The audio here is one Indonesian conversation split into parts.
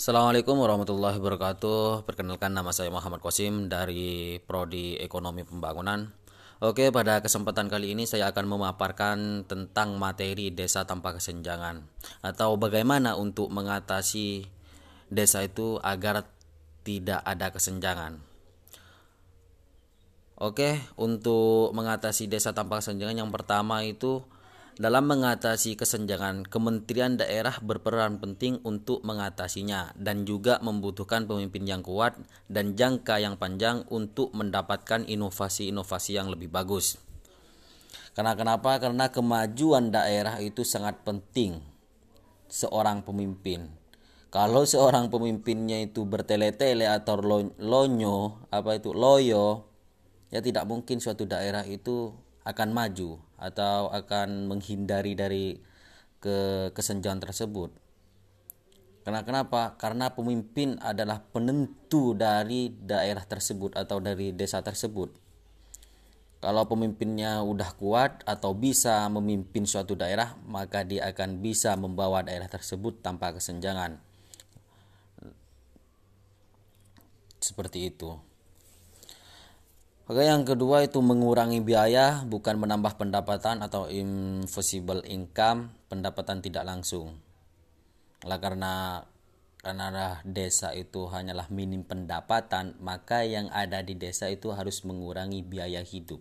Assalamualaikum warahmatullahi wabarakatuh. Perkenalkan nama saya Muhammad Kosim dari Prodi Ekonomi Pembangunan. Oke, pada kesempatan kali ini saya akan memaparkan tentang materi desa tanpa kesenjangan atau bagaimana untuk mengatasi desa itu agar tidak ada kesenjangan. Oke, untuk mengatasi desa tanpa kesenjangan yang pertama itu dalam mengatasi kesenjangan, kementerian daerah berperan penting untuk mengatasinya dan juga membutuhkan pemimpin yang kuat dan jangka yang panjang untuk mendapatkan inovasi-inovasi yang lebih bagus. Karena kenapa? Karena kemajuan daerah itu sangat penting seorang pemimpin. Kalau seorang pemimpinnya itu bertele-tele atau lonyo, apa itu loyo, ya tidak mungkin suatu daerah itu akan maju atau akan menghindari dari ke kesenjangan tersebut. Karena kenapa? Karena pemimpin adalah penentu dari daerah tersebut atau dari desa tersebut. Kalau pemimpinnya udah kuat atau bisa memimpin suatu daerah, maka dia akan bisa membawa daerah tersebut tanpa kesenjangan. Seperti itu. Oke, yang kedua itu mengurangi biaya, bukan menambah pendapatan atau invisible income, pendapatan tidak langsung. Lah karena karena desa itu hanyalah minim pendapatan, maka yang ada di desa itu harus mengurangi biaya hidup.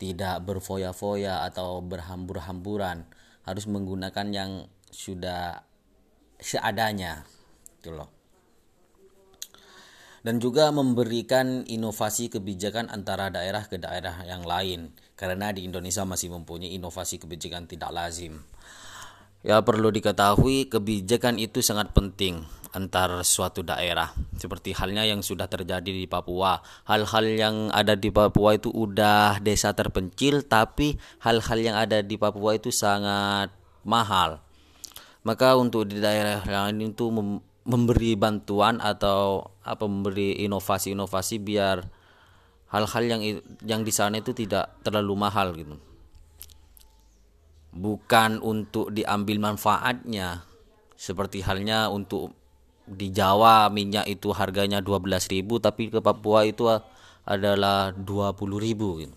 Tidak berfoya-foya atau berhambur-hamburan, harus menggunakan yang sudah seadanya. Gitu loh dan juga memberikan inovasi kebijakan antara daerah ke daerah yang lain karena di Indonesia masih mempunyai inovasi kebijakan tidak lazim. Ya perlu diketahui kebijakan itu sangat penting antar suatu daerah seperti halnya yang sudah terjadi di Papua. Hal-hal yang ada di Papua itu udah desa terpencil tapi hal-hal yang ada di Papua itu sangat mahal. Maka untuk di daerah lain itu memberi bantuan atau apa memberi inovasi-inovasi biar hal-hal yang yang di sana itu tidak terlalu mahal gitu. Bukan untuk diambil manfaatnya seperti halnya untuk di Jawa minyak itu harganya 12.000 tapi ke Papua itu adalah 20.000 gitu.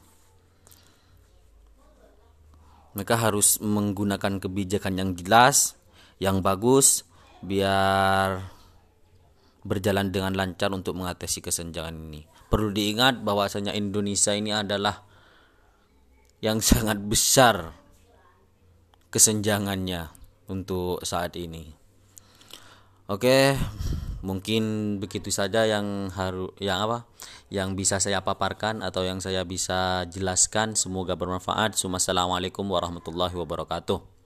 Mereka harus menggunakan kebijakan yang jelas, yang bagus biar berjalan dengan lancar untuk mengatasi kesenjangan ini. Perlu diingat bahwasanya Indonesia ini adalah yang sangat besar kesenjangannya untuk saat ini. Oke, mungkin begitu saja yang harus yang apa? Yang bisa saya paparkan atau yang saya bisa jelaskan. Semoga bermanfaat. Assalamualaikum warahmatullahi wabarakatuh.